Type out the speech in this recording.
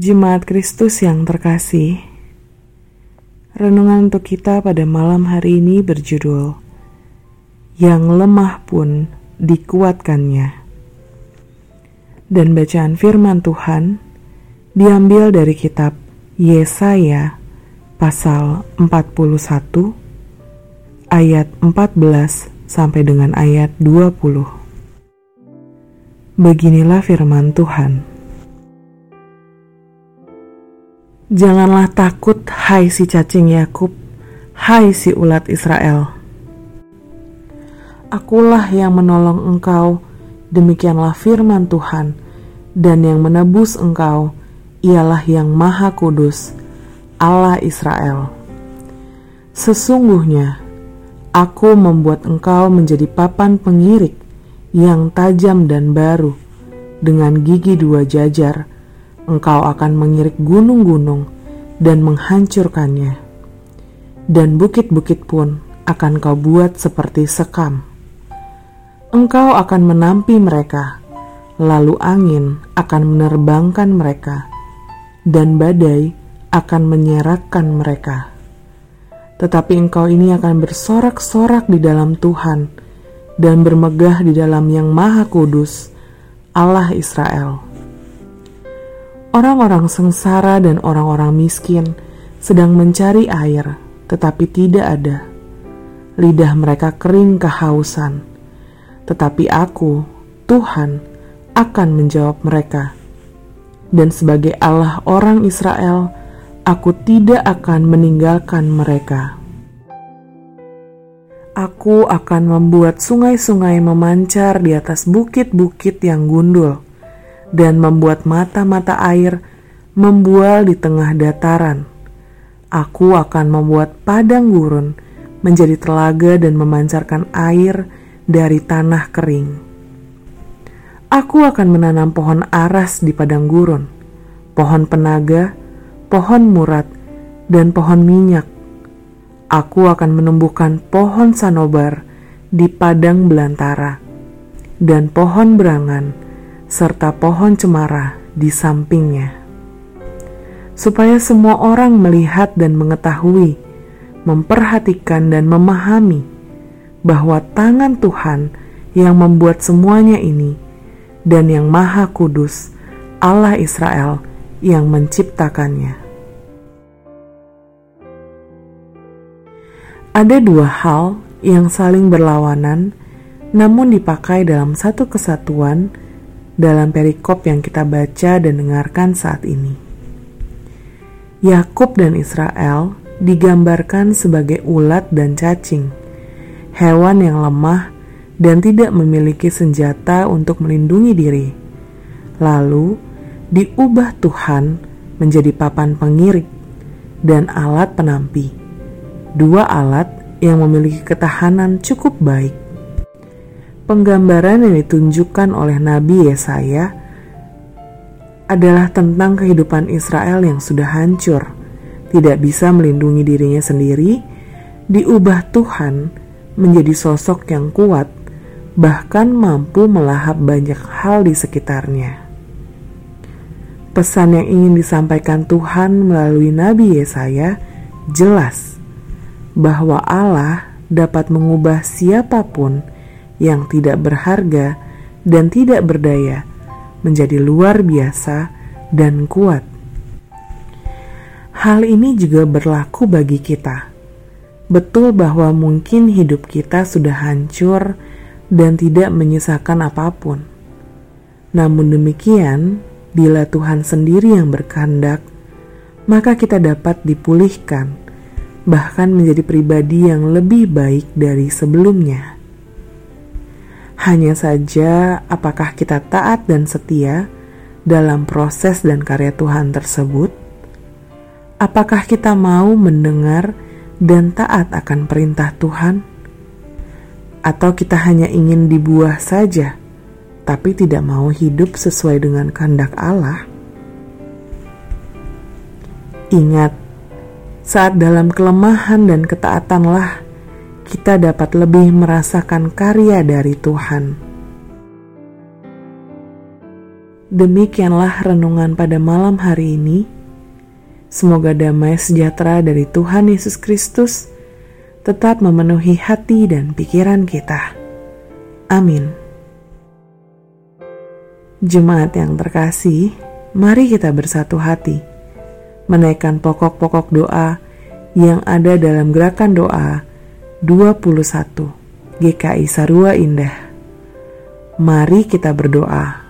Jemaat Kristus yang terkasih, renungan untuk kita pada malam hari ini berjudul Yang lemah pun dikuatkannya. Dan bacaan firman Tuhan diambil dari kitab Yesaya pasal 41 ayat 14 sampai dengan ayat 20. Beginilah firman Tuhan. Janganlah takut, hai si cacing Yakub, hai si ulat Israel. Akulah yang menolong engkau, demikianlah firman Tuhan, dan yang menebus engkau ialah yang Maha Kudus, Allah Israel. Sesungguhnya, aku membuat engkau menjadi papan pengirik yang tajam dan baru, dengan gigi dua jajar engkau akan mengirik gunung-gunung dan menghancurkannya, dan bukit-bukit pun akan kau buat seperti sekam. Engkau akan menampi mereka, lalu angin akan menerbangkan mereka, dan badai akan menyerakkan mereka. Tetapi engkau ini akan bersorak-sorak di dalam Tuhan dan bermegah di dalam Yang Maha Kudus, Allah Israel. Orang-orang sengsara dan orang-orang miskin sedang mencari air, tetapi tidak ada. Lidah mereka kering kehausan, tetapi Aku, Tuhan, akan menjawab mereka. Dan sebagai Allah orang Israel, Aku tidak akan meninggalkan mereka. Aku akan membuat sungai-sungai memancar di atas bukit-bukit yang gundul dan membuat mata-mata air membual di tengah dataran. Aku akan membuat padang gurun menjadi telaga dan memancarkan air dari tanah kering. Aku akan menanam pohon aras di padang gurun, pohon penaga, pohon murat, dan pohon minyak. Aku akan menumbuhkan pohon sanobar di padang belantara dan pohon berangan serta pohon cemara di sampingnya, supaya semua orang melihat dan mengetahui, memperhatikan, dan memahami bahwa tangan Tuhan yang membuat semuanya ini, dan yang Maha Kudus, Allah Israel, yang menciptakannya. Ada dua hal yang saling berlawanan, namun dipakai dalam satu kesatuan dalam perikop yang kita baca dan dengarkan saat ini. Yakub dan Israel digambarkan sebagai ulat dan cacing, hewan yang lemah dan tidak memiliki senjata untuk melindungi diri. Lalu diubah Tuhan menjadi papan pengirik dan alat penampi, dua alat yang memiliki ketahanan cukup baik Penggambaran yang ditunjukkan oleh Nabi Yesaya adalah tentang kehidupan Israel yang sudah hancur, tidak bisa melindungi dirinya sendiri, diubah Tuhan menjadi sosok yang kuat, bahkan mampu melahap banyak hal di sekitarnya. Pesan yang ingin disampaikan Tuhan melalui Nabi Yesaya jelas bahwa Allah dapat mengubah siapa pun yang tidak berharga dan tidak berdaya menjadi luar biasa dan kuat. Hal ini juga berlaku bagi kita. Betul bahwa mungkin hidup kita sudah hancur dan tidak menyisakan apa pun. Namun demikian, bila Tuhan sendiri yang berkehendak, maka kita dapat dipulihkan, bahkan menjadi pribadi yang lebih baik dari sebelumnya. Hanya saja, apakah kita taat dan setia dalam proses dan karya Tuhan tersebut? Apakah kita mau mendengar dan taat akan perintah Tuhan, atau kita hanya ingin dibuah saja, tapi tidak mau hidup sesuai dengan kehendak Allah? Ingat, saat dalam kelemahan dan ketaatanlah kita dapat lebih merasakan karya dari Tuhan. Demikianlah renungan pada malam hari ini. Semoga damai sejahtera dari Tuhan Yesus Kristus tetap memenuhi hati dan pikiran kita. Amin. Jemaat yang terkasih, mari kita bersatu hati, menaikkan pokok-pokok doa yang ada dalam gerakan doa 21 GKI Sarua Indah. Mari kita berdoa.